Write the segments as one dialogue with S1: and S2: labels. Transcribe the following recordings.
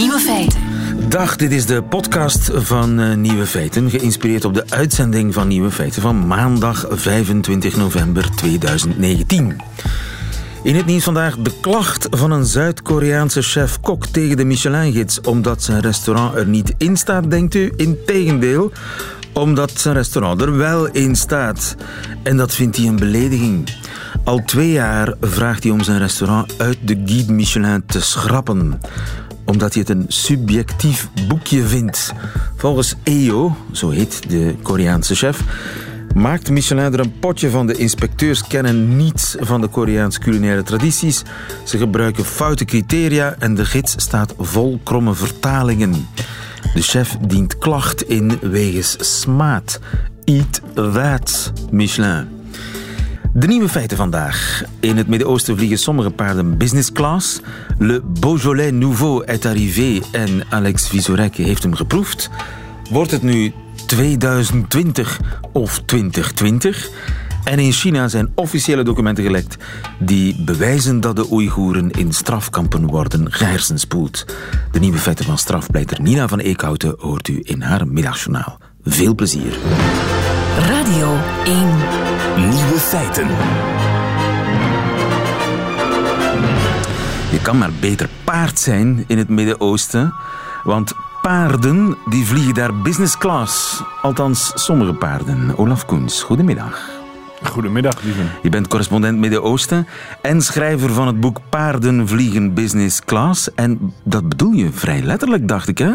S1: Nieuwe feiten.
S2: Dag, dit is de podcast van uh, Nieuwe Feiten, geïnspireerd op de uitzending van Nieuwe Feiten van maandag 25 november 2019. In het nieuws vandaag de klacht van een Zuid-Koreaanse chef-kok tegen de Michelin-gids omdat zijn restaurant er niet in staat, denkt u? Integendeel, omdat zijn restaurant er wel in staat. En dat vindt hij een belediging. Al twee jaar vraagt hij om zijn restaurant uit de Guide Michelin te schrappen omdat hij het een subjectief boekje vindt. Volgens EO, zo heet de Koreaanse chef, maakt Michelin er een potje van. De inspecteurs kennen niets van de Koreaanse culinaire tradities. Ze gebruiken foute criteria en de gids staat vol kromme vertalingen. De chef dient klacht in wegens smaad. Eat that, Michelin. De nieuwe feiten vandaag. In het Midden-Oosten vliegen sommige paarden business class. Le Beaujolais Nouveau est arrivé en Alex Vizorek heeft hem geproefd. Wordt het nu 2020 of 2020? En in China zijn officiële documenten gelekt die bewijzen dat de Oeigoeren in strafkampen worden gehersenspoeld. De nieuwe feiten van strafpleiter Nina van Eekhouten hoort u in haar middagjournaal. Veel plezier.
S1: Radio 1.
S2: Nieuwe feiten. Je kan maar beter paard zijn in het Midden-Oosten, want paarden die vliegen daar business class. Althans, sommige paarden. Olaf Koens, goedemiddag.
S3: Goedemiddag, lieve.
S2: Je bent correspondent Midden-Oosten en schrijver van het boek Paarden vliegen business class. En dat bedoel je vrij letterlijk, dacht ik, hè?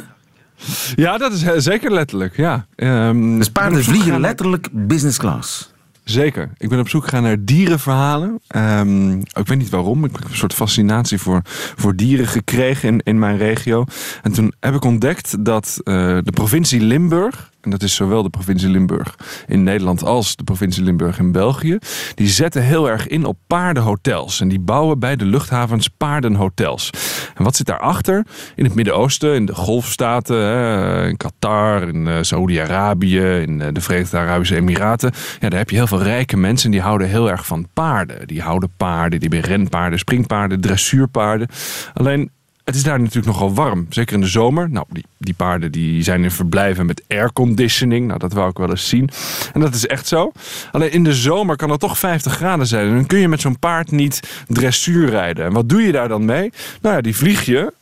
S3: Ja, dat is zeker letterlijk, ja. Um,
S2: dus paarden vliegen letterlijk business class?
S3: Zeker. Ik ben op zoek gegaan naar dierenverhalen. Um, ik weet niet waarom. Ik heb een soort fascinatie voor, voor dieren gekregen in, in mijn regio. En toen heb ik ontdekt dat uh, de provincie Limburg en dat is zowel de provincie Limburg in Nederland als de provincie Limburg in België, die zetten heel erg in op paardenhotels. En die bouwen bij de luchthavens paardenhotels. En wat zit daarachter? In het Midden-Oosten, in de Golfstaten, in Qatar, in eh, Saoedi-Arabië, in eh, de Verenigde Arabische Emiraten. Ja, daar heb je heel veel rijke mensen die houden heel erg van paarden. Die houden paarden, die hebben renpaarden, springpaarden, dressuurpaarden. Alleen het is daar natuurlijk nogal warm, zeker in de zomer. Nou, die, die paarden die zijn in verblijven met airconditioning. Nou, dat wou ik wel eens zien. En dat is echt zo. Alleen in de zomer kan het toch 50 graden zijn. En dan kun je met zo'n paard niet dressuur rijden. En wat doe je daar dan mee? Nou ja, die vlieg je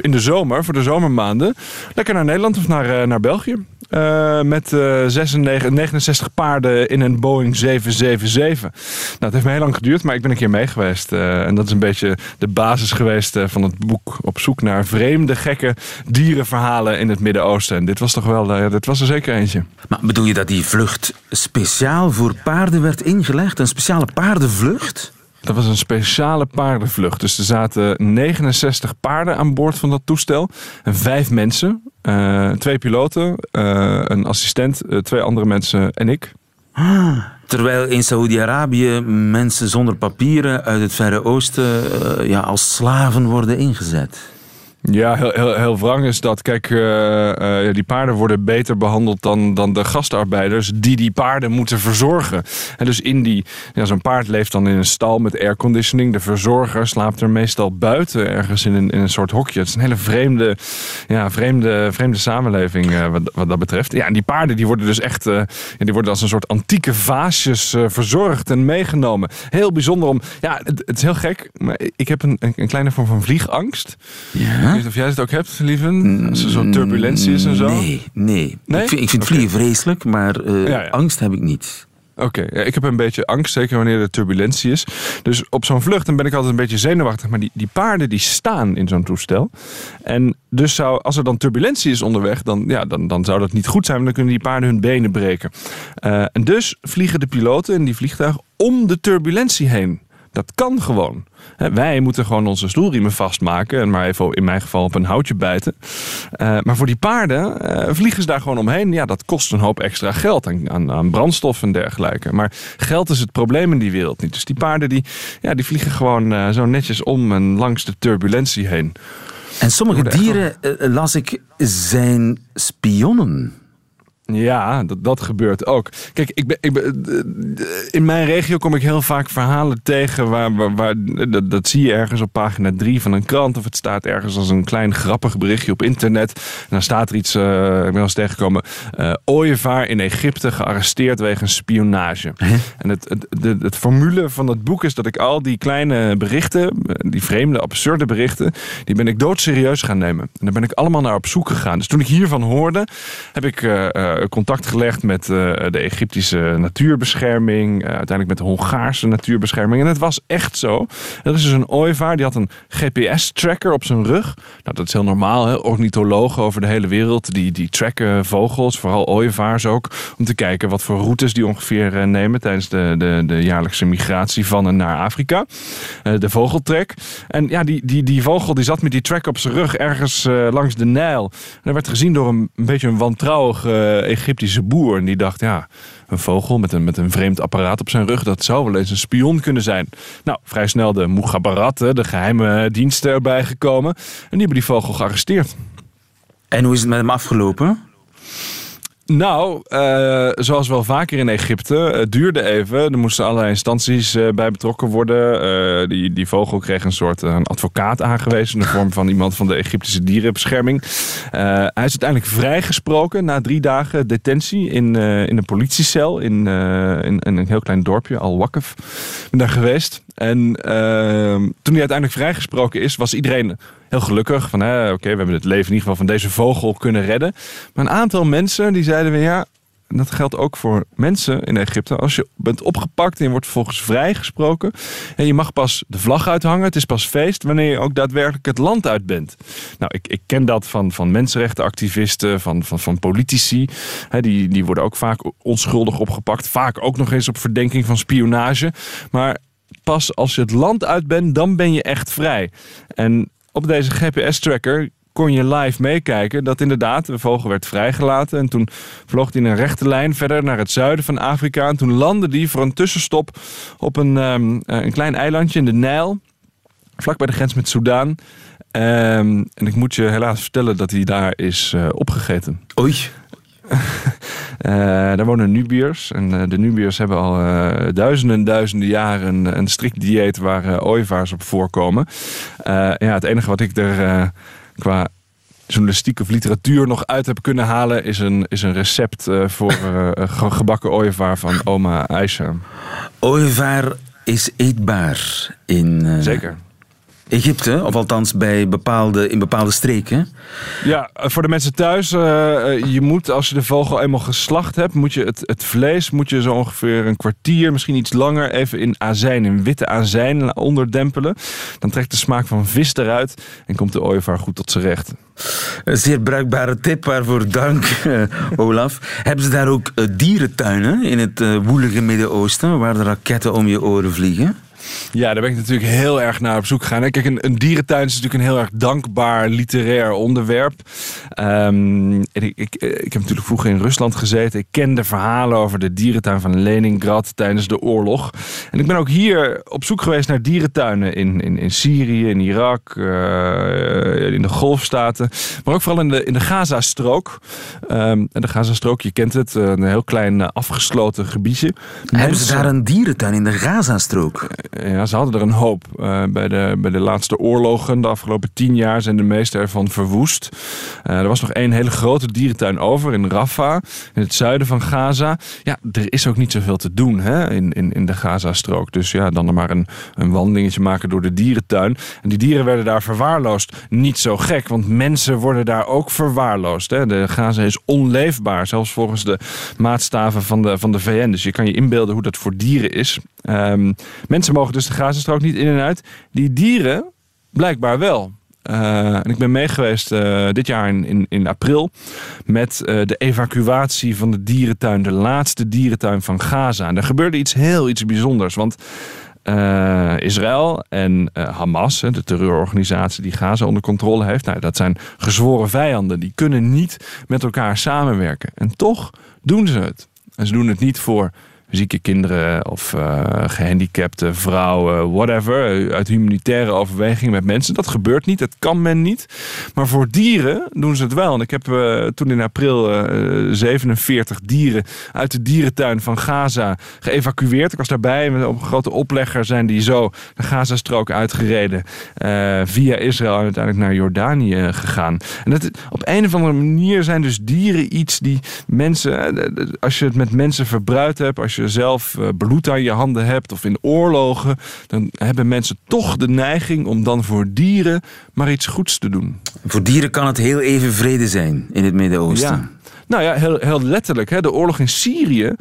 S3: in de zomer, voor de zomermaanden, lekker naar Nederland of naar, uh, naar België. Uh, met uh, 96, 69 paarden in een Boeing 777. Nou, het heeft me heel lang geduurd, maar ik ben een keer mee geweest. Uh, en dat is een beetje de basis geweest van het boek. Op zoek naar vreemde, gekke dierenverhalen in het Midden-Oosten. En dit was toch wel, dit was er zeker eentje.
S2: Maar bedoel je dat die vlucht speciaal voor paarden werd ingelegd? Een speciale paardenvlucht?
S3: Dat was een speciale paardenvlucht. Dus er zaten 69 paarden aan boord van dat toestel. En vijf mensen. Uh, twee piloten, uh, een assistent, uh, twee andere mensen en ik.
S2: Ah, terwijl in Saoedi-Arabië mensen zonder papieren uit het Verre Oosten ja, als slaven worden ingezet.
S3: Ja, heel, heel, heel wrang is dat. Kijk, uh, uh, die paarden worden beter behandeld dan, dan de gastarbeiders die die paarden moeten verzorgen. En dus in die, ja, zo'n paard leeft dan in een stal met airconditioning. De verzorger slaapt er meestal buiten, ergens in een, in een soort hokje. Het is een hele vreemde, ja, vreemde, vreemde samenleving uh, wat, wat dat betreft. Ja, en die paarden die worden dus echt, ja, die worden als een soort antieke vaasjes verzorgd en meegenomen. Heel bijzonder om, ja, het, het, is heel gek, maar ik heb een, een kleine vorm van vliegangst.
S2: Ja.
S3: Ik weet of jij het ook hebt, lieven? Als er zo'n turbulentie is en zo?
S2: Nee, nee. nee? Ik vind, ik vind okay. vliegen vreselijk, maar uh, ja, ja. angst heb ik niet.
S3: Oké, okay. ja, ik heb een beetje angst, zeker wanneer er turbulentie is. Dus op zo'n vlucht dan ben ik altijd een beetje zenuwachtig. Maar die, die paarden die staan in zo'n toestel. En dus zou, als er dan turbulentie is onderweg, dan, ja, dan, dan zou dat niet goed zijn. Want dan kunnen die paarden hun benen breken. Uh, en dus vliegen de piloten in die vliegtuig om de turbulentie heen. Dat kan gewoon. Wij moeten gewoon onze stoelriemen vastmaken. En maar even in mijn geval op een houtje bijten. Uh, maar voor die paarden uh, vliegen ze daar gewoon omheen. Ja, dat kost een hoop extra geld aan, aan, aan, brandstof en dergelijke. Maar geld is het probleem in die wereld niet. Dus die paarden die, ja, die vliegen gewoon uh, zo netjes om en langs de turbulentie heen.
S2: En sommige dieren, las ik, zijn spionnen.
S3: Ja, dat, dat gebeurt ook. Kijk, ik ben, ik ben, in mijn regio kom ik heel vaak verhalen tegen waar, waar, waar dat, dat, zie je ergens op pagina 3 van een krant of het staat ergens als een klein grappig berichtje op internet. En dan staat er iets, uh, ik ben wel eens tegengekomen, uh, ooievaar in Egypte gearresteerd wegens spionage. En het, het, het, het, formule van dat boek is dat ik al die kleine berichten, die vreemde, absurde berichten, die ben ik doodserieus gaan nemen. En daar ben ik allemaal naar op zoek gegaan. Dus toen ik hiervan hoorde, heb ik uh, contact gelegd met de Egyptische natuurbescherming, uiteindelijk met de Hongaarse natuurbescherming. En het was echt zo. Er is dus een ooievaar, die had een GPS-tracker op zijn rug. Nou, dat is heel normaal, hè? ornithologen over de hele wereld, die, die tracken vogels, vooral ooievaars ook, om te kijken wat voor routes die ongeveer nemen tijdens de, de, de jaarlijkse migratie van en naar Afrika. de vogeltrek. En ja, die, die, die vogel die zat met die track op zijn rug ergens langs de Nijl. En dat werd gezien door een, een beetje een wantrouwige Egyptische boer. En die dacht, ja, een vogel met een, met een vreemd apparaat op zijn rug, dat zou wel eens een spion kunnen zijn. Nou, vrij snel de Mugabarat, de geheime diensten erbij gekomen. En die hebben die vogel gearresteerd.
S2: En hoe is het met hem afgelopen?
S3: Nou, uh, zoals wel vaker in Egypte, het duurde even. Er moesten allerlei instanties uh, bij betrokken worden. Die, die vogel kreeg een soort een advocaat aangewezen in de vorm van iemand van de Egyptische dierenbescherming. hij is uiteindelijk vrijgesproken na drie dagen detentie in, in een politiecel in, in, in, een heel klein dorpje, Al-Wakf. Ik ben daar geweest. En ehm, toen hij uiteindelijk vrijgesproken is, was iedereen heel gelukkig. Van oké, we hebben het leven in ieder geval van deze vogel kunnen redden. Maar een aantal mensen die zeiden weer ja. Dat geldt ook voor mensen in Egypte. Als je bent opgepakt en je wordt volgens vrijgesproken. En je mag pas de vlag uithangen. Het is pas feest wanneer je ook daadwerkelijk het land uit bent. Nou, ik, ik ken dat van, van mensenrechtenactivisten, van, van, van politici. die, die worden ook vaak onschuldig opgepakt. Vaak ook nog eens op verdenking van spionage. Maar pas als je het land uit bent, dan ben je echt vrij. En op deze GPS-tracker kon je live meekijken dat inderdaad de vogel werd vrijgelaten. En toen vloog hij in een rechte lijn verder naar het zuiden van Afrika. En toen landde hij voor een tussenstop op een, um, een klein eilandje in de Nijl. Vlak bij de grens met Soudaan. Um, en ik moet je helaas vertellen dat hij daar is uh, opgegeten.
S2: Oei.
S3: Uh, daar wonen Nubiërs. En uh, de Nubiërs hebben al uh, duizenden en duizenden jaren een, een strikt dieet waar ooievaars op voorkomen. ja, het enige wat ik er qua journalistiek of literatuur nog uit heb kunnen halen... is een, is een recept voor gebakken ooievaar van oma Aisha.
S2: Ooievaar is eetbaar in...
S3: Zeker.
S2: Egypte, of althans bij bepaalde, in bepaalde streken.
S3: Ja, voor de mensen thuis, uh, je moet als je de vogel eenmaal geslacht hebt, moet je het, het vlees moet je zo ongeveer een kwartier, misschien iets langer, even in azijn, in witte azijn onderdempelen. Dan trekt de smaak van vis eruit en komt de ooievaar goed tot zijn recht.
S2: Een zeer bruikbare tip, waarvoor dank, uh, Olaf. Hebben ze daar ook dierentuinen in het woelige Midden-Oosten, waar de raketten om je oren vliegen?
S3: Ja, daar ben ik natuurlijk heel erg naar op zoek gegaan. Kijk, een, een dierentuin is natuurlijk een heel erg dankbaar literair onderwerp. Um, ik, ik, ik, heb natuurlijk vroeger in Rusland gezeten. Ik ken de verhalen over de dierentuin van Leningrad tijdens de oorlog. En ik ben ook hier op zoek geweest naar dierentuinen in, in, in Syrië, in Irak, uh, in de Golfstaten. Maar ook vooral in de, in de Gazastrook. Um, en de Gazastrook, je kent het, een heel klein afgesloten gebiedje.
S2: Hebben ze daar een dierentuin in de Gazastrook?
S3: Ja, ze hadden er een hoop. Uh, bij, de, bij de laatste oorlogen, de afgelopen tien jaar, zijn de meeste ervan verwoest. Uh, er was nog één hele grote dierentuin over in Rafah, in het zuiden van Gaza. Ja, er is ook niet zoveel te doen hè, in, in, in de Gaza-strook. Dus ja, dan er maar een, een wandelingetje maken door de dierentuin. En die dieren werden daar verwaarloosd. Niet zo gek, want mensen worden daar ook verwaarloosd. Hè. De Gaza is onleefbaar, zelfs volgens de maatstaven van de, van de VN. Dus je kan je inbeelden hoe dat voor dieren is. Um, mensen dus de Gazastrook niet in en uit. Die dieren blijkbaar wel. Uh, en ik ben meegeweest uh, dit jaar in, in, in april met uh, de evacuatie van de dierentuin, de laatste dierentuin van Gaza. En er gebeurde iets heel iets bijzonders. Want Israël en Hamas, de terreurorganisatie die Gaza onder controle heeft, nou, dat zijn gezworen vijanden. Die kunnen niet met elkaar samenwerken. En toch doen ze het. En ze doen het niet voor zieke kinderen of uh, gehandicapte vrouwen, whatever, uit humanitaire overweging met mensen. Dat gebeurt niet, dat kan men niet. Maar voor dieren doen ze het wel. En ik heb uh, toen in april 47 dieren uit de dierentuin van Gaza geëvacueerd. Ik was daarbij, op een grote oplegger zijn die zo de Gazastrook uitgereden. via Israël en uiteindelijk naar Jordanië gegaan. En dat, op een of andere manier zijn dus dieren iets die mensen, als je het met mensen verbruikt hebt, als je zelf eh, bloed aan je handen hebt of in oorlogen, dan hebben mensen toch de neiging om dan voor dieren maar iets goeds te doen.
S2: Voor dieren kan het heel even vrede zijn in het Midden-Oosten.
S3: Ja. Nou ja, heel, heel letterlijk. Hè. De oorlog in Syrië,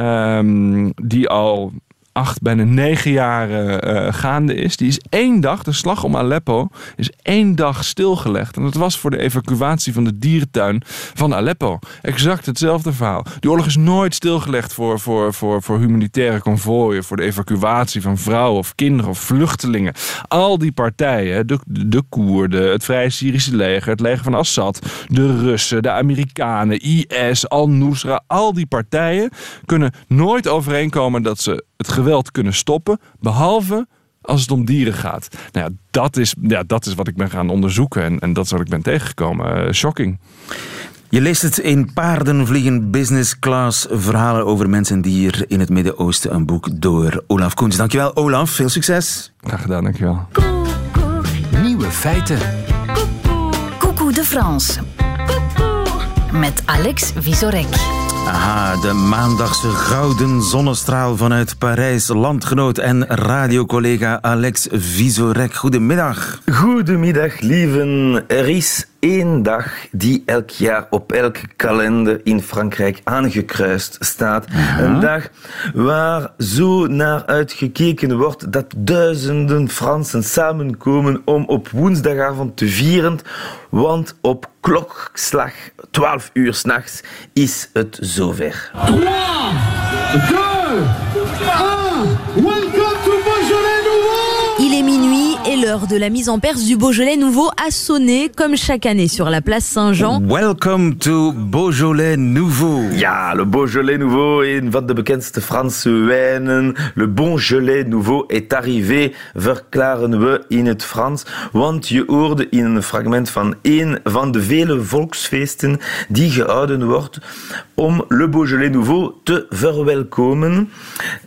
S3: um, die al acht, bijna negen jaar uh, gaande is. Die is één dag, de slag om Aleppo, is één dag stilgelegd. En dat was voor de evacuatie van de dierentuin van Aleppo. Exact hetzelfde verhaal. Die oorlog is nooit stilgelegd voor, voor, voor, voor humanitaire konvooien, voor de evacuatie van vrouwen of kinderen of vluchtelingen. Al die partijen, de, de Koerden, het Vrije Syrische leger, het leger van Assad, de Russen, de Amerikanen, IS, Al-Nusra, al die partijen kunnen nooit overeenkomen dat ze het geweld kunnen stoppen, behalve als het om dieren gaat. Nou ja, dat is, ja, dat is wat ik ben gaan onderzoeken en, en dat is wat ik ben tegengekomen. Uh, shocking.
S2: Je leest het in Paardenvliegen Business Class. Verhalen over mensen dier in het Midden-Oosten. Een boek door Olaf Koens. Dankjewel Olaf, veel succes.
S3: Graag gedaan, dankjewel.
S1: Nieuwe feiten. Coucou de France. Met Alex Visorek.
S2: Aha, de maandagse gouden zonnestraal vanuit Parijs. Landgenoot en radiocollega Alex Visorek. Goedemiddag.
S4: Goedemiddag, lieven. Er is één dag die elk jaar op elke kalender in Frankrijk aangekruist staat. Een dag waar zo naar uitgekeken wordt dat duizenden Fransen samenkomen om op woensdagavond te vieren. Want op klokslag 12 uur s'nachts is het zover. 3, 2,
S1: l'heure de la mise en Perse du Beaujolais nouveau a sonné comme chaque année sur la place Saint-Jean.
S2: Welcome to Beaujolais nouveau.
S4: Ja, le Beaujolais nouveau, een van de bekendste Franse wijnen. Le Beaujolais nouveau est arrivé, verklaren we in het Frans. Want je hoorde in een fragment van een van de vele volksfeesten die gehouden wordt om Le Beaujolais nouveau te verwelkomen.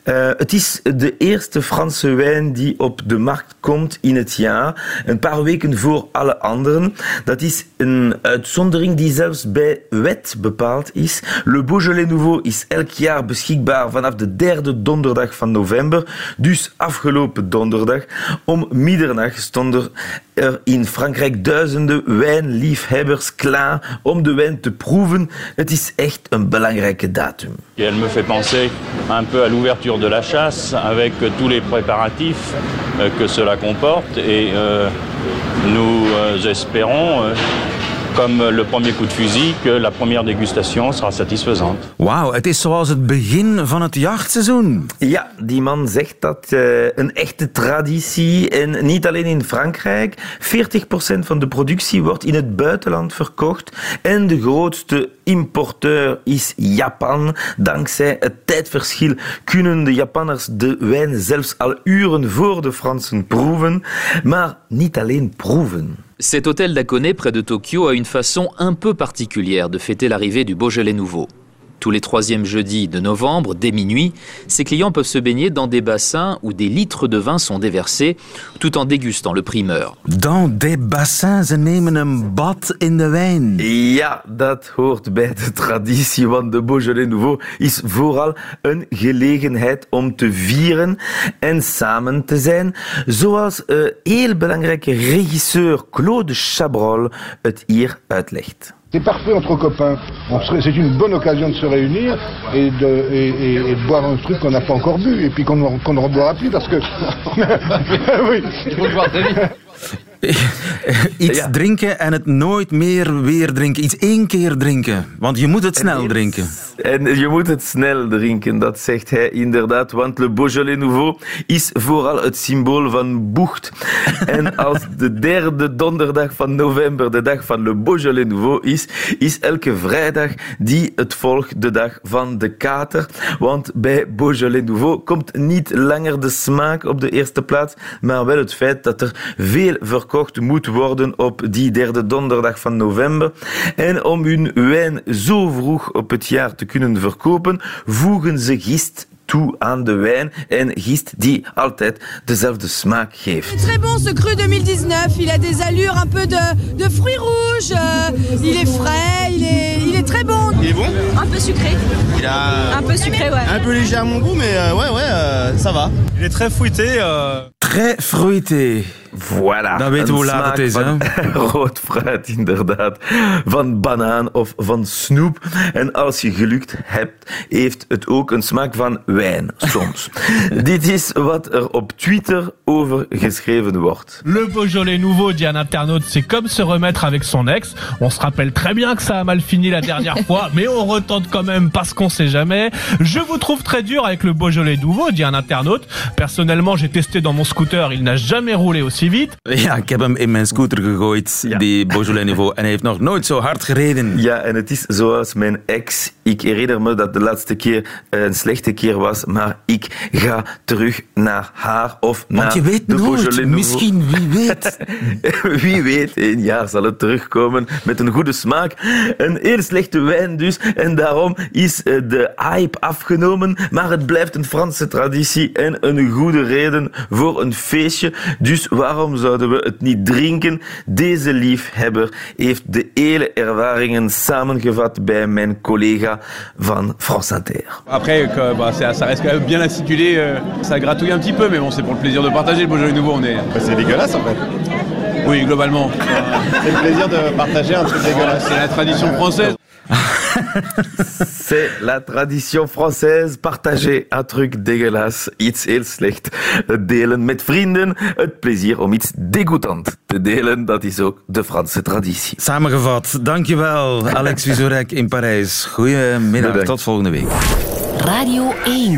S4: Uh, het is de eerste Franse wijn die op de markt komt in het een paar weken voor alle anderen. Dat is een uitzondering die zelfs bij wet bepaald is. Le Beaujolais Nouveau is elk jaar beschikbaar vanaf de derde donderdag van november. Dus afgelopen donderdag om middernacht stonden er in Frankrijk duizenden wijnliefhebbers klaar om de wijn te proeven. Het is echt een belangrijke datum.
S5: Elle me fait penser un peu à l'ouverture de la chasse avec tous les préparatifs euh, que cela comporte et euh, nous euh, espérons comme le premier coup de fusil que la première dégustation sera satisfaisante.
S2: Wauw, het is zoals het begin van het jachtseizoen.
S4: Ja, die man zegt dat uh, een echte traditie en niet alleen in Frankrijk. 40% van de productie wordt in het buitenland verkocht en de grootste importeur is Japan. Dankzij het tijdverschil kunnen de Japanners de wijn zelfs al uren voor de Fransen proeven, maar niet alleen proeven.
S6: Cet hôtel d'Akone près de Tokyo a une façon un peu particulière de fêter l'arrivée du Beaujolais nouveau. Tous les troisièmes jeudis de novembre, dès minuit, ces clients peuvent se baigner dans des bassins où des litres de vin sont déversés, tout en dégustant le primeur.
S2: Dans des bassins, ze nemen een bad in de wijn.
S4: Ja, dat hoort bij de traditie, want de Beaujolais Nouveau is vooral een gelegenheid om te vieren en samen te zijn, zoals uh, heel belangrijke regisseur Claude Chabrol het hier uitlegt.
S7: C'est parfait entre copains. C'est une bonne occasion de se réunir et de, boire un truc qu'on n'a pas encore bu et puis qu'on qu ne reboira plus parce que...
S8: oui. Il faut.
S2: Iets drinken en het nooit meer weer drinken. Iets één keer drinken. Want je moet het snel drinken.
S4: En je moet het snel drinken, dat zegt hij inderdaad. Want Le Beaujolais Nouveau is vooral het symbool van boegt. en als de derde donderdag van november de dag van Le Beaujolais Nouveau is, is elke vrijdag die het volgt de dag van de kater. Want bij Beaujolais Nouveau komt niet langer de smaak op de eerste plaats, maar wel het feit dat er veel verkocht moet worden op die derde donderdag van november. En om hun wijn zo vroeg op het jaar te kunnen verkopen, voegen ze gist toe aan de wijn en gist die altijd dezelfde smaak geeft.
S8: Très bon ce cru 2019, il a des allures un peu de, de fruits rouges, il est frais, il est, il est très bon.
S9: Il est bon
S8: Un peu sucré.
S9: Il a
S8: Un peu sucré, ouais.
S9: un peu léger à mon goût, mais euh, ouais, ouais, euh, ça va.
S10: Il est très fruité. euh,
S2: Très fruité.
S4: Voilà.
S2: Dan weten we
S4: Een
S2: hoe laat het
S4: smaak
S2: is,
S4: van Rood fruit, inderdaad. Van banaan of van snoep. En als je gelukt hebt, heeft het ook een smaak van wijn, soms. Dit is wat er op Twitter over geschreven wordt.
S10: Le Beaujolais nouveau, dit un internaute, c'est comme se remettre avec son ex. On se rappelle très bien que ça a mal fini la dernière fois, mais on retente quand même parce qu'on sait jamais. Je vous trouve très dur avec le Beaujolais nouveau, dit un internaute. Personnellement, j'ai testé dans mon scooter, il n'a jamais roulé aussi
S2: Ja, ik heb hem in mijn scooter gegooid, die Beaujolais Niveau. En hij heeft nog nooit zo hard gereden.
S4: Ja, en het is zoals mijn ex. Ik herinner me dat de laatste keer een slechte keer was, maar ik ga terug naar haar of naar
S2: Want je weet
S4: de
S2: nooit,
S4: Beaujolais Nouveau.
S2: misschien, wie weet.
S4: Wie weet, een jaar zal het terugkomen met een goede smaak. Een heel slechte wijn dus. En daarom is eh, de hype afgenomen. Maar het blijft een Franse traditie en een goede reden voor een feestje. Dus waarom zouden we het niet drinken? Deze liefhebber heeft de hele ervaringen samengevat bij mijn collega van France Inter.
S11: Après, que, bah, ça, ça reste quand même bien acidulé, euh, ça gratouille un petit peu, mais bon, c'est pour le plaisir de partager le Beaujolais nouveau. On est...
S9: C'est dégueulasse en fait.
S11: Oui, globalement.
S9: C'est le plaisir de partager un truc dégueulasse.
S11: C'est la tradition française.
S4: C'est la tradition française. Partager un truc dégueulasse, iets heel slecht. Het delen met vrienden. Het plezier om iets degoutant te delen, dat is ook de Franse traditie.
S2: Samengevat, dankjewel Alex Vizorek in Parijs. Goedemiddag,
S4: Bedankt.
S2: tot volgende week.
S1: Radio 1.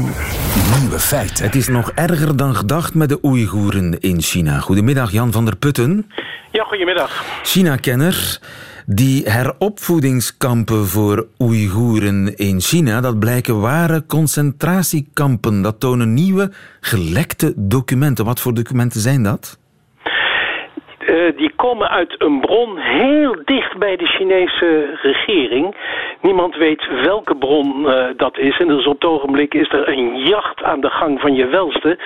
S2: Nieuwe feiten. Het is nog erger dan gedacht met de Oeigoeren in China. Goedemiddag Jan van der Putten,
S12: Ja, goedemiddag.
S2: China-kenner. Die heropvoedingskampen voor Oeigoeren in China, dat blijken ware concentratiekampen. Dat tonen nieuwe gelekte documenten. Wat voor documenten zijn dat?
S12: Die komen uit een bron heel dicht bij de Chinese regering. Niemand weet welke bron eh, dat is. En dus op het ogenblik is er een jacht aan de gang van je welste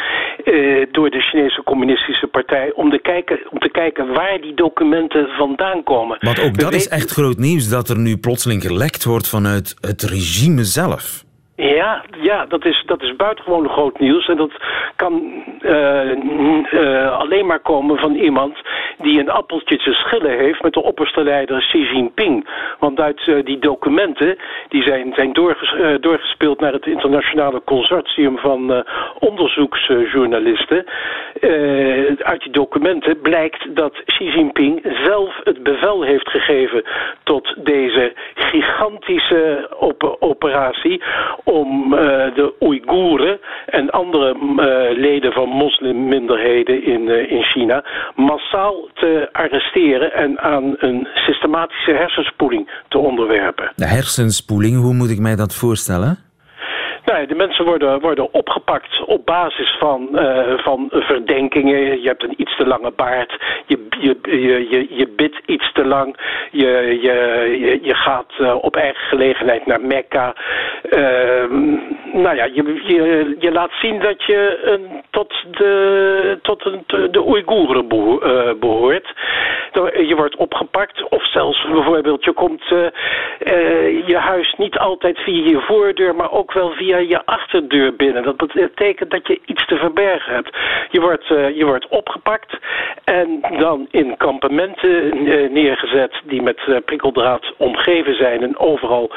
S12: eh, door de Chinese Communistische Partij om, te kijken, om te kijken waar die documenten vandaan komen.
S2: Want ook dat is echt groot nieuws, dat er nu plotseling gelekt wordt vanuit het regime zelf.
S12: Ja, ja dat, is, dat is buitengewoon groot nieuws. En dat kan eh, eh, alleen maar komen van iemand die een appeltje te schillen heeft met de opperste leider Xi Jinping. Want uit eh, die documenten, die zijn, zijn doorges- doorgespeeld naar het internationale consortium van onderzoeksjournalisten. Uit die documenten blijkt dat Xi Jinping zelf het bevel heeft gegeven tot deze gigantische op- operatie om eh, de Oeigoeren en andere eh, leden van moslimminderheden in, eh, in China massaal te arresteren en aan een systematische hersenspoeling te onderwerpen.
S2: De hersenspoeling, hoe moet ik mij dat voorstellen?
S12: Nou, de mensen worden, worden opgepakt op basis van, eh, van verdenkingen. Je hebt een iets te lange baard, je, je, je, je, bidt iets te lang, je, je, je, gaat eh, op eigen gelegenheid naar Mekka. Ehm, nou ja, je, je, je laat zien dat je een, tot de, tot een, de Oeigoeren eh, behoort. Je wordt opgepakt. Of zelfs bijvoorbeeld, je komt je huis niet altijd via je voordeur, maar ook wel via je achterdeur binnen. Dat betekent dat je iets te verbergen hebt. Je wordt, eh, je wordt opgepakt en dan in kampementen eh, neergezet die met eh, prikkeldraad omgeven zijn. En overal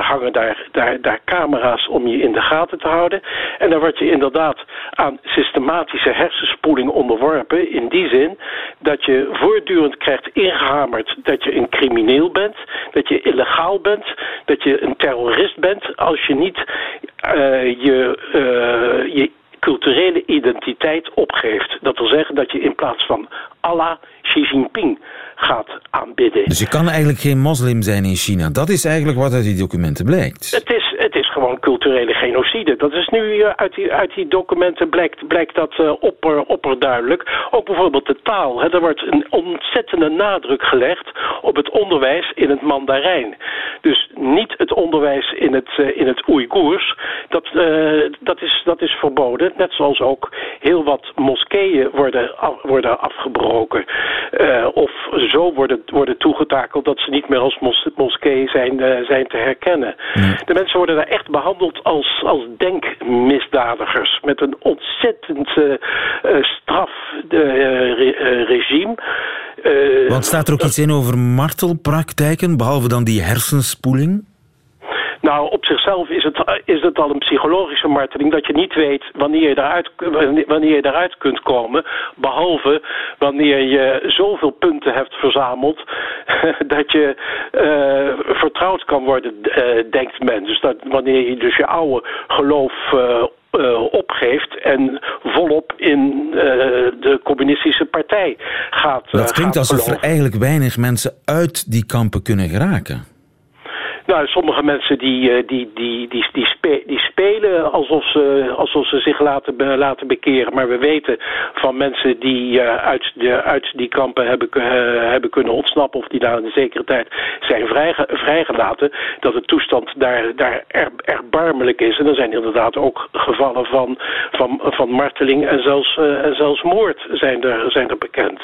S12: hangen daar, daar, daar camera's om je in de gaten te houden. En dan word je inderdaad aan systematische hersenspoeling onderworpen. In die zin dat je voortdurend krijgt ingehamerd dat je een crimineel bent, dat je illegaal bent, dat je een terrorist bent als je niet je, eh, je culturele identiteit opgeeft. Dat wil zeggen dat je in plaats van Allah Xi Jinping gaat aanbidden.
S2: Dus je kan eigenlijk geen moslim zijn in China. Dat is eigenlijk wat uit die documenten blijkt.
S12: Het is, het is gewoon culturele genocide. Dat is nu eh, uit, die, uit die documenten blijkt, blijkt dat eh, opper, opperduidelijk. Ook bijvoorbeeld de taal. Hè. Er wordt een ontzettende nadruk gelegd op het onderwijs in het Mandarijn. Dus niet het onderwijs in het, eh, in het Oeigoers. Dat, dat, is, dat is verboden. Net zoals ook heel wat moskeeën worden, af- worden afgebroken. Of zo worden, worden toegetakeld dat ze niet meer als mos, moskee zijn, eh, zijn te herkennen. De mensen worden daar echt behandeld als, als denkmisdadigers. Met een ontzettend eh, eh, straf eh, re- eh, regime. Eh,
S2: Want staat er ook iets in over martelpraktijken, behalve dan die hersenspoeling?
S12: Nou, op zichzelf is het, is het al een psychologische marteling dat je niet weet wanneer je daaruit, wanneer je daaruit kunt komen. Behalve wanneer je zoveel punten hebt verzameld dat je eh, vertrouwd kan worden, eh, denkt men. Dus dat wanneer je dus je oude geloof eh, opgeeft en volop in de communistische partij gaat.
S2: Dat klinkt
S12: gaat
S2: alsof er eigenlijk weinig mensen uit die kampen kunnen geraken.
S12: Nou, sommige mensen die, eh, die, die, die, die, die spelen alsof ze, alsof ze zich laten, laten bekeren. Maar we weten van mensen die eh, uit, de, uit die kampen hebben, eh, hebben kunnen ontsnappen... of die na een zekere tijd zijn vrijge- vrijgelaten... dat de toestand daar, daar er, erbarmelijk is. En er zijn inderdaad ook gevallen van, van, van marteling en zelfs, zelfs moord zijn er, zijn er bekend.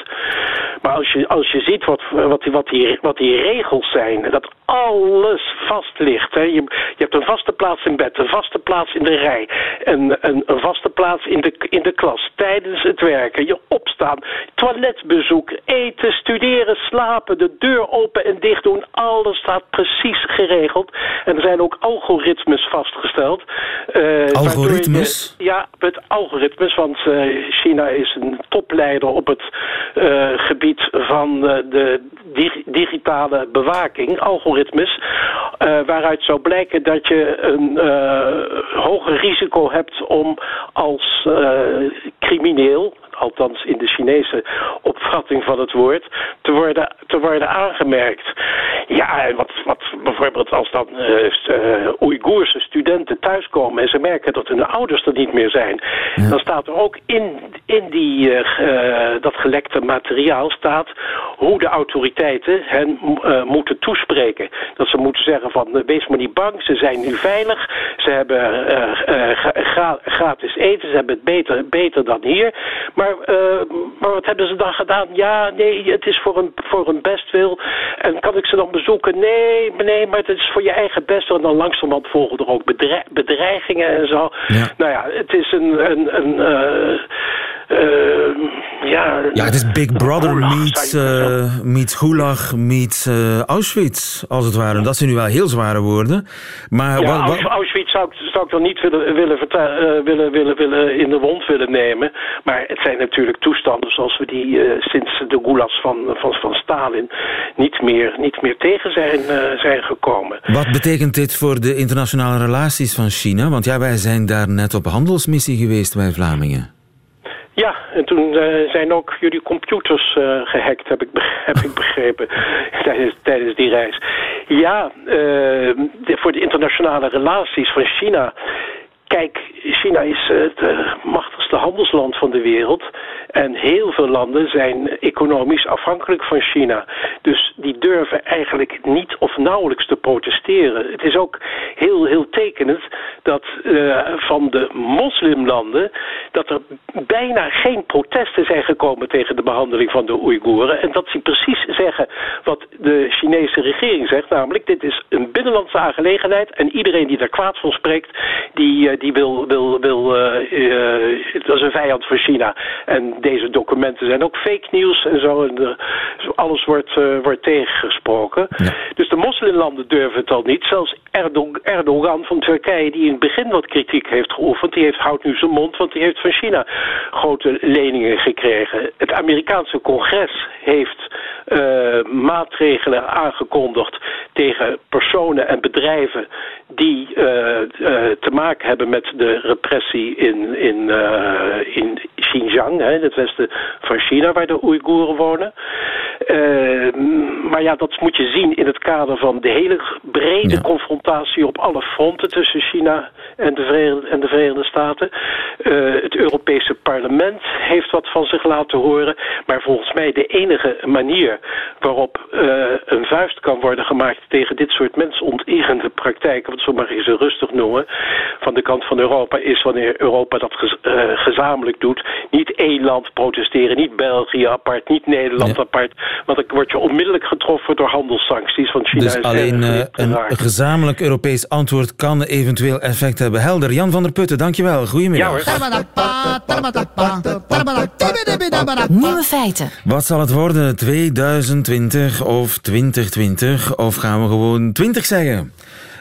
S12: Maar als je, als je ziet wat, wat, die, wat, die, wat die regels zijn... dat alles vast ligt. Hè. Je, je hebt een vaste plaats in bed, een vaste plaats in de rij... en een, een vaste plaats in de, in de klas tijdens het werken. Je opstaan, toiletbezoek, eten, studeren, slapen... de deur open en dicht doen, alles staat precies geregeld. En er zijn ook algoritmes vastgesteld. eh, je-
S2: Algoritmes?
S12: ja, met algoritmes, want eh, China is een topleider op het eh, gebied van de dig- digitale bewaking, algoritmes, eh, waaruit zou blijken dat je een eh, hoger risico hebt om als eh, crimineel, althans in de Chinese opvatting van het woord, te worden, te worden aangemerkt. Ja, en wat, wat bijvoorbeeld als dan eh, Oeigoerse studenten thuiskomen en ze merken dat hun ouders er niet meer zijn, dan staat er ook in, in die, eh, dat gelekte materiaal staat hoe de autoriteiten hen moeten toespreken. Dat ze moeten zeggen van wees maar niet bang, ze zijn nu veilig, ze hebben gra- gra- gratis eten, ze hebben het beter, beter dan hier. Maar, eh, maar wat hebben ze dan gedaan? Ja, nee, het is voor een, voor een bestwil. En kan ik ze dan bezoeken? Nee, nee, maar het is voor je eigen bestwil. En dan langzamerhand volgen er ook bedrei- bedreigingen en zo. Nou ja, het is een... een, een eh, ja,
S2: Ja, het is Big Brother
S12: Gulag,
S2: meets,
S12: je
S2: eh meets Gulag meets eh, Auschwitz, als het ware. Dat zijn nu wel heel zware woorden. Maar
S12: ja,
S2: wat, wat-
S12: Aus- Auschwitz zou ik, zou ik dan niet willen, willen, eh, willen, willen, willen in de wond willen nemen. Maar het zijn natuurlijk toestanden zoals we die eh, sinds de gulags van, van, van Stalin niet meer, niet meer tegen zijn, eh, zijn gekomen.
S2: wat betekent dit voor de internationale relaties van China? Want ja, wij zijn daar net op handelsmissie geweest, wij Vlamingen.
S12: Ja, en toen eh, zijn ook jullie computers eh, gehackt, heb ik, heb ik begrepen, tijdens, tijdens die reis. Ja, eh, voor de internationale relaties van China Kijk, China is het machtigste handelsland van de wereld. En heel veel landen zijn economisch afhankelijk van China. Dus die durven eigenlijk niet of nauwelijks te protesteren. Het is ook heel, heel tekenend dat uh, van de moslimlanden... dat er bijna geen protesten zijn gekomen tegen de behandeling van de Oeigoeren. En dat ze precies zeggen wat de Chinese regering zegt. Namelijk, dit is een binnenlandse aangelegenheid. En iedereen die daar kwaad van spreekt, die, uh, die wil... wil, wil uh, dat is een vijand van China. En deze documenten zijn ook fake nieuws en zo. En alles wordt, wordt tegengesproken. Ja. Dus de moslimlanden durven het al niet. Zelfs Erdogan van Turkije, die in het begin wat kritiek heeft geoefend, die heeft, houdt nu zijn mond, want die heeft van China grote leningen gekregen. Het Amerikaanse congres heeft uh, maatregelen aangekondigd tegen personen en bedrijven die uh, te maken hebben met de repressie in, in, in Xinjiang, hè, in het westen van China, waar de Oeigoeren wonen. Uh, maar ja, dat moet je zien in het kader van de hele brede ja. confrontatie op alle fronten tussen China en de Verenigde, en de Verenigde Staten. Uh, het Europese parlement heeft wat van zich laten horen. Maar volgens mij de enige manier waarop uh, een vuist kan worden gemaakt tegen dit soort mensonterende praktijken, wat zo mag je ze rustig noemen, van de kant van Europa, is wanneer Europa dat gez, gezamenlijk doet. Niet één land protesteren, niet België apart, niet Nederland ja. apart. Want dan word je onmiddellijk getroffen door handelssancties van China.
S2: Dus
S12: en
S2: alleen uh, een gezamenlijk Europees antwoord kan eventueel effect hebben. Helder. Jan van der Putten, dankjewel. Goedemiddag.
S1: Ja, Nieuwe feiten.
S2: Wat zal het worden? 2020 of 2020? Of gaan we gewoon 20 zeggen?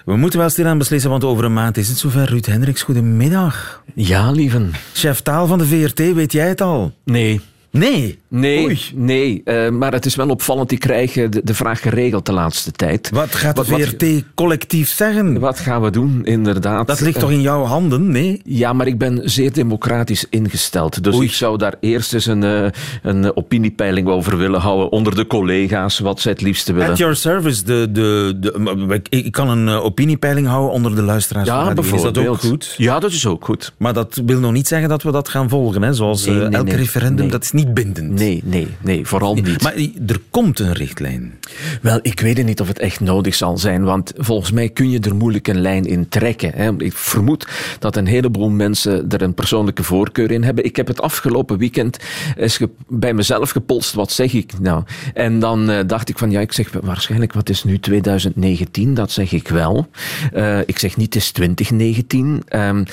S2: We moeten wel stilaan beslissen, want over een maand is het zover. Ruud Hendricks, goedemiddag.
S13: Ja, lieven.
S2: Chef taal van de VRT, weet jij het al?
S13: Nee.
S2: Nee?
S13: Nee,
S2: Oei.
S13: nee uh, maar het is wel opvallend. Ik krijg de, de vraag geregeld de laatste tijd.
S2: Wat gaat de wat, VRT wat, collectief zeggen?
S13: Wat gaan we doen, inderdaad?
S2: Dat ligt toch in jouw handen, nee?
S13: Ja, maar ik ben zeer democratisch ingesteld. Dus Oei. ik zou daar eerst eens een, uh, een opiniepeiling over willen houden onder de collega's, wat zij het liefste willen.
S2: At your service. De, de, de, ik kan een opiniepeiling houden onder de luisteraars.
S13: Ja, bijvoorbeeld.
S2: Is dat ook goed?
S13: Ja, dat is ook goed.
S2: Maar dat wil nog niet zeggen dat we dat gaan volgen, hè? Zoals nee, nee, elk
S13: nee,
S2: referendum, dat is niet bindend.
S13: Nee, nee, nee, vooral niet.
S2: Maar er komt een richtlijn.
S13: Wel, ik weet niet of het echt nodig zal zijn, want volgens mij kun je er moeilijk een lijn in trekken. Hè. Ik vermoed dat een heleboel mensen er een persoonlijke voorkeur in hebben. Ik heb het afgelopen weekend eens bij mezelf gepolst, wat zeg ik nou? En dan uh, dacht ik van, ja, ik zeg waarschijnlijk, wat is nu 2019? Dat zeg ik wel. Uh, ik zeg niet, het is 2019. Um,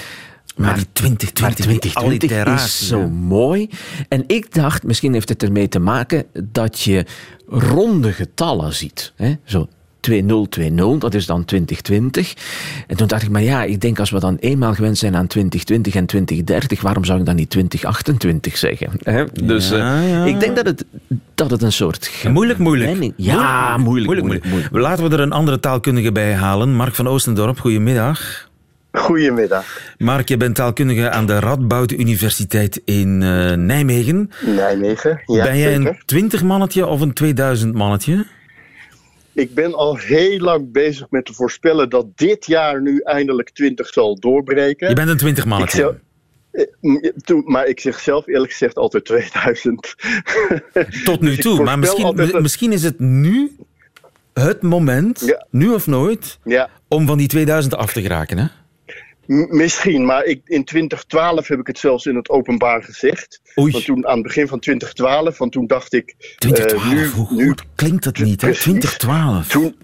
S2: maar, die 2020,
S13: maar 2020 is zo mooi. En ik dacht, misschien heeft het ermee te maken dat je ronde getallen ziet. Hè? Zo 2020, dat is dan 2020. En toen dacht ik, maar ja, ik denk als we dan eenmaal gewend zijn aan 2020 en 2030, waarom zou ik dan niet 2028 zeggen? Hè? Dus ja, uh, ja. ik denk dat het, dat het een soort...
S2: Moeilijk, moeilijk.
S13: Ja, moeilijk, moeilijk, moeilijk, moeilijk.
S2: Laten we er een andere taalkundige bij halen. Mark van Oostendorp, goedemiddag.
S14: Goedemiddag.
S2: Mark, je bent taalkundige aan de Radboud Universiteit in uh, Nijmegen.
S14: Nijmegen, ja
S2: Ben jij een 20 mannetje of een 2000 mannetje?
S14: Ik ben al heel lang bezig met te voorspellen dat dit jaar nu eindelijk 20 zal doorbreken.
S2: Je bent een 20 mannetje.
S14: Toen, maar ik zeg zelf eerlijk gezegd altijd 2000.
S2: Tot nu toe, dus maar misschien,
S14: een...
S2: misschien is het nu het moment,
S14: ja.
S2: nu of nooit,
S14: ja.
S2: om van die 2000 af te geraken, hè?
S14: Misschien, maar ik, in 2012 heb ik het zelfs in het openbaar gezegd.
S2: Oei.
S14: Want toen, aan het begin van 2012, want toen dacht ik...
S2: 2012,
S14: uh, nu,
S2: hoe
S14: nu,
S2: goed klinkt dat niet, hè? 2012.
S14: Toen,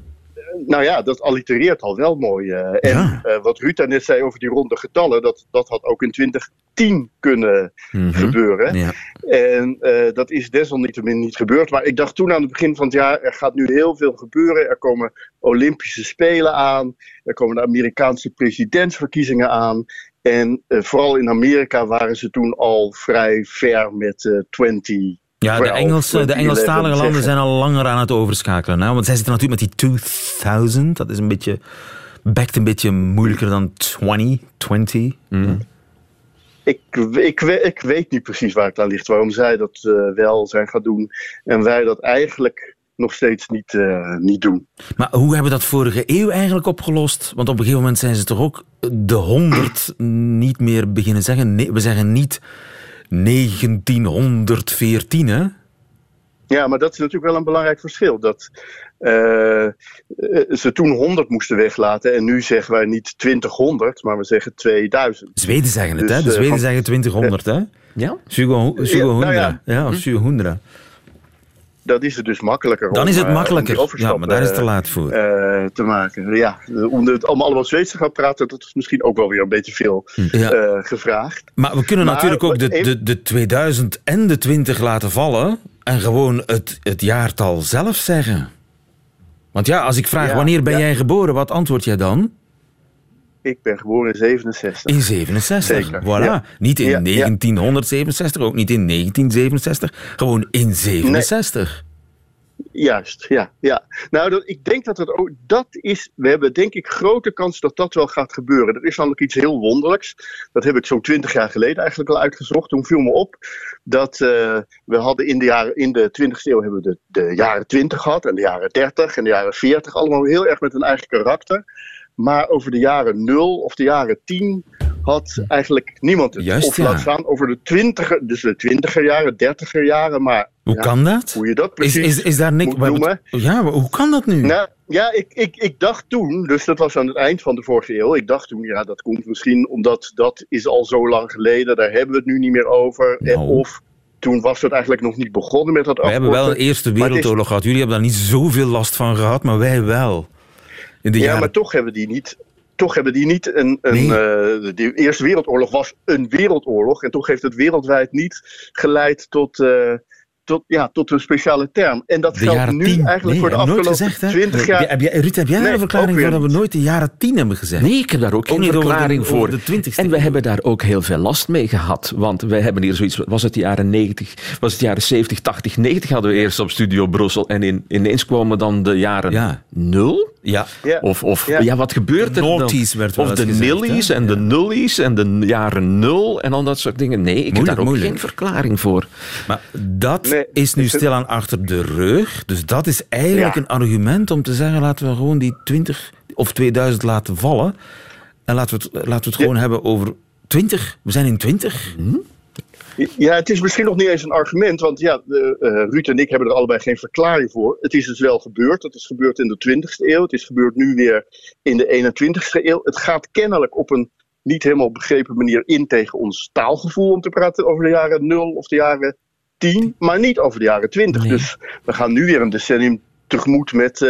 S14: nou ja, dat allitereert al wel mooi. Uh, en
S2: Ja.
S14: uh, wat Ruud net zei over die ronde getallen, dat, dat had ook in 2010 kunnen
S2: Mhm.
S14: gebeuren.
S2: Ja.
S14: En eh, dat is desalniettemin niet gebeurd. Maar ik dacht toen aan het begin van het jaar, er gaat nu heel veel gebeuren. Er komen Olympische Spelen aan. Er komen de Amerikaanse presidentsverkiezingen aan. En eh, vooral in Amerika waren ze toen al vrij ver met eh 20.
S2: Ja, de, Engelse, de
S14: 2011
S2: Engelstalige landen zijn al langer aan het overschakelen. Hè? Want zij zitten natuurlijk met die 2000. Dat is een beetje... Bekt een beetje moeilijker dan 2020.
S14: Ik, ik, we- ik weet niet precies waar het aan ligt. Waarom zij dat eh, wel zijn gaan doen. En wij dat eigenlijk nog steeds niet, eh, niet doen.
S2: Maar hoe hebben we dat vorige eeuw eigenlijk opgelost? Want op een gegeven moment zijn ze toch ook de 100 niet meer beginnen zeggen. Nee, we zeggen niet 1914, hè?
S14: Ja, maar dat is natuurlijk wel een belangrijk verschil. Dat eh, eh, ze toen 100 moesten weglaten en nu zeggen wij niet 2000, maar we zeggen 2000.
S2: Zweden zeggen het,
S14: Dus,
S2: hè? De
S14: eh,
S2: Zweden zeggen 2000, hè?
S13: Ja?
S2: Sugo,
S14: Ja,
S2: Sugo
S14: nou ja.
S2: Hundra. Ja, of Sugo Hundra.
S14: Dat is het dus makkelijker.
S2: Dan
S14: om,
S2: is het
S14: eh,
S2: makkelijker. Ja, maar daar is het te
S14: eh,
S2: laat voor.
S14: eh, te maken. Ja, om het allemaal, allemaal Zweeds te gaan praten, dat is misschien ook wel weer een beetje veel
S2: Ja.
S14: eh, gevraagd.
S2: Maar we kunnen
S14: Maar,
S2: natuurlijk ook de, de, de 2000 en de 20 laten vallen en gewoon het, het jaartal zelf zeggen. Want ja, als ik vraag
S14: Ja,
S2: wanneer ben
S14: ja.
S2: jij geboren, wat antwoord jij dan?
S14: Ik ben geboren in 67.
S2: In 67.
S14: Zeker,
S2: Voilà.
S14: ja.
S2: Niet in
S14: Ja, ja.
S2: 1967, ook niet in 1967. Gewoon in 67.
S14: Juist, ja. ja. Nou, dat, ik denk dat het ook, dat is, we hebben denk ik grote kans dat dat wel gaat gebeuren. Dat is namelijk iets heel wonderlijks. Dat heb ik zo'n twintig jaar geleden eigenlijk al uitgezocht. Toen viel me op dat eh, we hadden in de, jaren, in de 20e eeuw hebben we de, de jaren 20 gehad en de jaren 30 en de jaren 40. Allemaal heel erg met een eigen karakter. Maar over de jaren 0 of de jaren 10 had eigenlijk niemand het.
S2: Juist,
S14: of
S2: ja.
S14: laat staan over de 20 dus de 20er jaren, 30er jaren. Maar
S2: Hoe
S14: ja,
S2: kan dat?
S14: Hoe je dat
S2: Is,
S14: precies
S2: is, is daar niks...
S14: moet noemen.
S2: Ja, maar hoe kan dat nu?
S14: Nou, ja, ik, ik, ik dacht toen, dus dat was aan het eind van de vorige eeuw. Ik dacht toen, ja, dat komt misschien omdat dat is al zo lang geleden. Daar hebben we het nu niet meer over. En
S2: Nou.
S14: of toen was het eigenlijk nog niet begonnen met dat
S2: We hebben wel een
S14: afkorten.
S2: Eerste
S14: is-
S2: Wereldoorlog gehad. Jullie hebben daar niet zoveel last van gehad, maar wij wel. In de
S14: ja,
S2: jaren
S14: maar toch hebben die niet. Toch hebben die niet een. een
S2: Nee.
S14: eh, de Eerste Wereldoorlog was een wereldoorlog. En toch heeft het wereldwijd niet geleid tot. eh, tot, ja, tot een speciale term. En dat
S2: De
S14: geldt nu
S2: tien.
S14: eigenlijk
S2: Nee,
S14: voor de afgelopen
S2: gezegd, hè?
S14: 20 jaar.
S2: Heb jij, Ruud, heb jij
S14: Nee,
S2: een verklaring voor dat we nooit de jaren 10 hebben gezegd?
S13: Nee, ik heb daar ook geen
S2: niet over de-
S13: verklaring
S2: over
S13: voor.
S2: de 20ste
S13: en we hebben daar ook heel veel last mee gehad. Want wij hebben hier zoiets, was het de jaren 90, was het jaren 70, 80, 90 hadden we eerst op Studio Brussel. En in, ineens kwamen dan de jaren
S2: Ja.
S13: nul.
S2: Ja.
S14: Ja.
S13: Of, of
S14: Ja.
S13: ja. wat gebeurt er dan?
S2: werd
S13: Of de nillies en de nullies en de jaren nul en al dat soort dingen. Nee, ik heb daar ook
S2: moeilijk.
S13: geen verklaring voor.
S2: Maar dat
S14: Nee,
S2: is nu stilaan achter de rug. Dus dat is eigenlijk
S14: Ja.
S2: een argument om te zeggen... laten we gewoon die 20 of 2000 laten vallen. En laten we het, laten we het gewoon hebben over 20. We zijn in 20.
S14: Ja, het is misschien nog niet eens een argument, want ja, de, eh, Ruud en ik hebben er allebei geen verklaring voor. Het is dus wel gebeurd. Het is gebeurd in de 20e eeuw. Het is gebeurd nu weer in de 21e eeuw. Het gaat kennelijk op een niet helemaal begrepen manier in tegen ons taalgevoel om te praten over de jaren 0 of de jaren 10, maar niet over de jaren 20.
S13: Nee.
S14: Dus we gaan nu weer een decennium tegemoet met eh,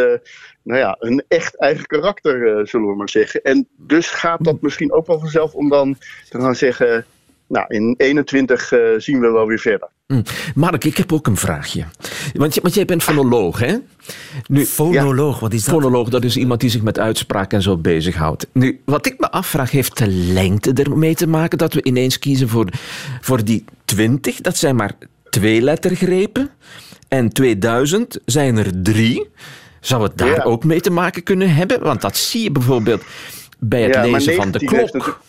S14: nou ja, een echt eigen karakter, eh, zullen we maar zeggen. En dus gaat dat misschien ook wel vanzelf om dan te gaan zeggen. Nou, in 21 eh, zien we wel weer verder.
S13: Hm. Mark, ik heb ook een vraagje. Want, je- want jij bent fonoloog, hè? Nu,
S2: Fonoloog, wat is dat?
S13: Fonoloog, dat is iemand die zich met uitspraak en zo bezighoudt. Nu, wat ik me afvraag, heeft de lengte ermee te maken dat we ineens kiezen voor, voor die 20? Dat zijn maar twee lettergrepen. En 2000 zijn er drie. Zou het daar
S14: Ja.
S13: ook mee te maken kunnen hebben? Want dat zie je bijvoorbeeld bij het
S14: Ja,
S13: lezen van de
S14: 19 heeft
S13: klok.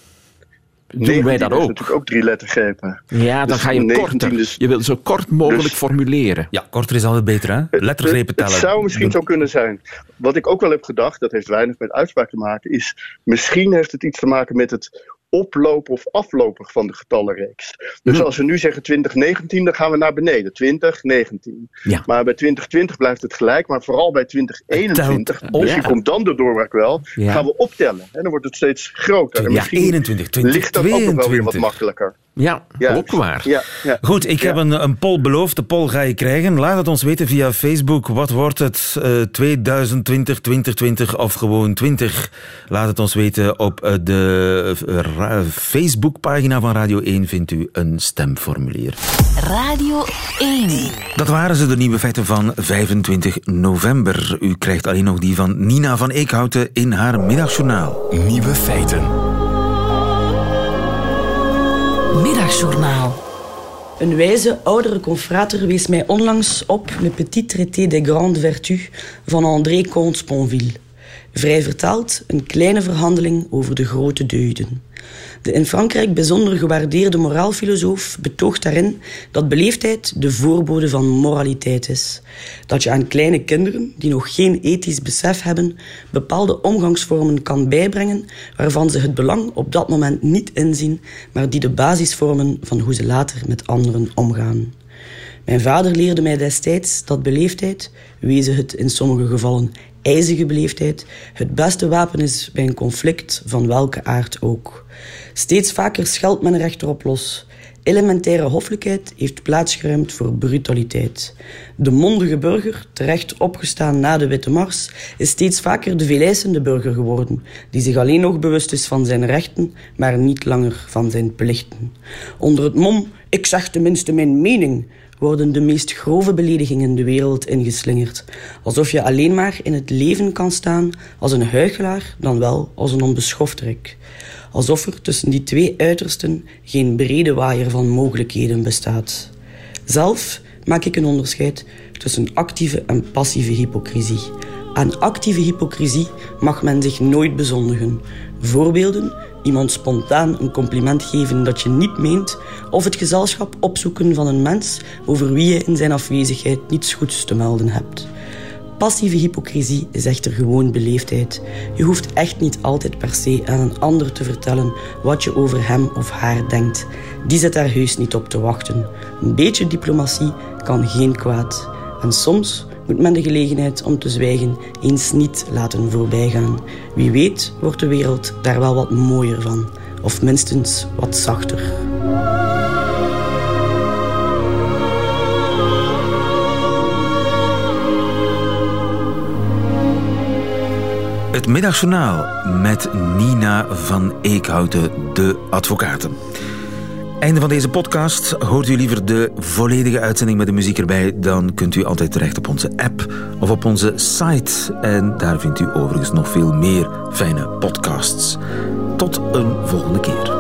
S13: Doen wij
S14: 19
S13: dat ook?
S14: natuurlijk ook drie lettergrepen.
S13: Ja, dan
S14: Dus
S13: ga je
S14: 19
S13: korter.
S14: dus-
S13: Je wil zo kort mogelijk
S14: dus-
S13: formuleren.
S2: Ja, korter is altijd beter, hè? Lettergrepen tellen.
S14: Het zou misschien zo kunnen zijn. Wat ik ook wel heb gedacht, dat heeft weinig met uitspraak te maken, is misschien heeft het iets te maken met het oplopen of aflopen van de getallenreeks. Dus
S13: Hm.
S14: als we nu zeggen 2019, dan gaan we naar beneden. 2019.
S13: Ja.
S14: Maar bij 2020 blijft het gelijk, maar vooral bij 2021,
S2: Het telt
S14: misschien komt dan de doorbraak wel,
S13: Ja.
S14: gaan we optellen. En dan wordt het steeds groter. En misschien
S2: 21, 20,
S14: ligt dat ook nog wel weer wat
S2: 22.
S14: makkelijker.
S13: Ja,
S14: Ja.
S13: ook waar.
S14: Ja, ja.
S2: Goed, ik heb een, een poll beloofd. De poll ga je krijgen. Laat het ons weten via Facebook. Wat wordt het? eh 2020, 2020 of gewoon 20? Laat het ons weten. Op eh, de ra- Facebookpagina van Radio 1 vindt u een stemformulier.
S15: Radio 1.
S2: Dat waren ze, de nieuwe feiten van 25 november. U krijgt alleen nog die van Nina van Eekhouten in haar middagjournaal.
S16: Nieuwe feiten.
S15: Middagjournaal.
S17: Een wijze oudere confrater wees mij onlangs op Le Petit Traité des Grandes Vertus van André Comte Sponville. Vrij vertaald, een kleine verhandeling over de grote deugden. De in Frankrijk bijzonder gewaardeerde moraalfilosoof betoogt daarin dat beleefdheid de voorbode van moraliteit is. Dat je aan kleine kinderen, die nog geen ethisch besef hebben, bepaalde omgangsvormen kan bijbrengen waarvan ze het belang op dat moment niet inzien, maar die de basis vormen van hoe ze later met anderen omgaan. Mijn vader leerde mij destijds dat beleefdheid, wezen het in sommige gevallen ijzige beleefdheid, het beste wapen is bij een conflict van welke aard ook. Steeds vaker scheldt men er op los. Elementaire hoffelijkheid heeft plaatsgeruimd voor brutaliteit. De mondige burger, terecht opgestaan na de Witte Mars, is steeds vaker de veeleisende burger geworden, die zich alleen nog bewust is van zijn rechten, maar niet langer van zijn plichten. Onder het mom, ik zeg tenminste mijn mening, worden de meest grove beledigingen de wereld ingeslingerd. Alsof je alleen maar in het leven kan staan als een huichelaar dan wel als een onbeschofterik. Alsof er tussen die twee uitersten geen brede waaier van mogelijkheden bestaat. Zelf maak ik een onderscheid tussen actieve en passieve hypocrisie. Aan actieve hypocrisie mag men zich nooit bezondigen. Voorbeelden iemand spontaan een compliment geven dat je niet meent, of het gezelschap opzoeken van een mens over wie je in zijn afwezigheid niets goeds te melden hebt. Passieve hypocrisie is echter gewoon beleefdheid. Je hoeft echt niet altijd per se aan een ander te vertellen wat je over hem of haar denkt. Die zit daar heus niet op te wachten. Een beetje diplomatie kan geen kwaad. En soms moet men de gelegenheid om te zwijgen eens niet laten voorbijgaan. Wie weet wordt de wereld daar wel wat mooier van, of minstens wat zachter.
S2: Het middagjournaal met Nina van Eekhouten, de advocaten. Einde van deze podcast. Hoort u liever de volledige uitzending met de muziek erbij? Dan kunt u altijd terecht op onze app of op onze site. En daar vindt u overigens nog veel meer fijne podcasts. Tot een volgende keer.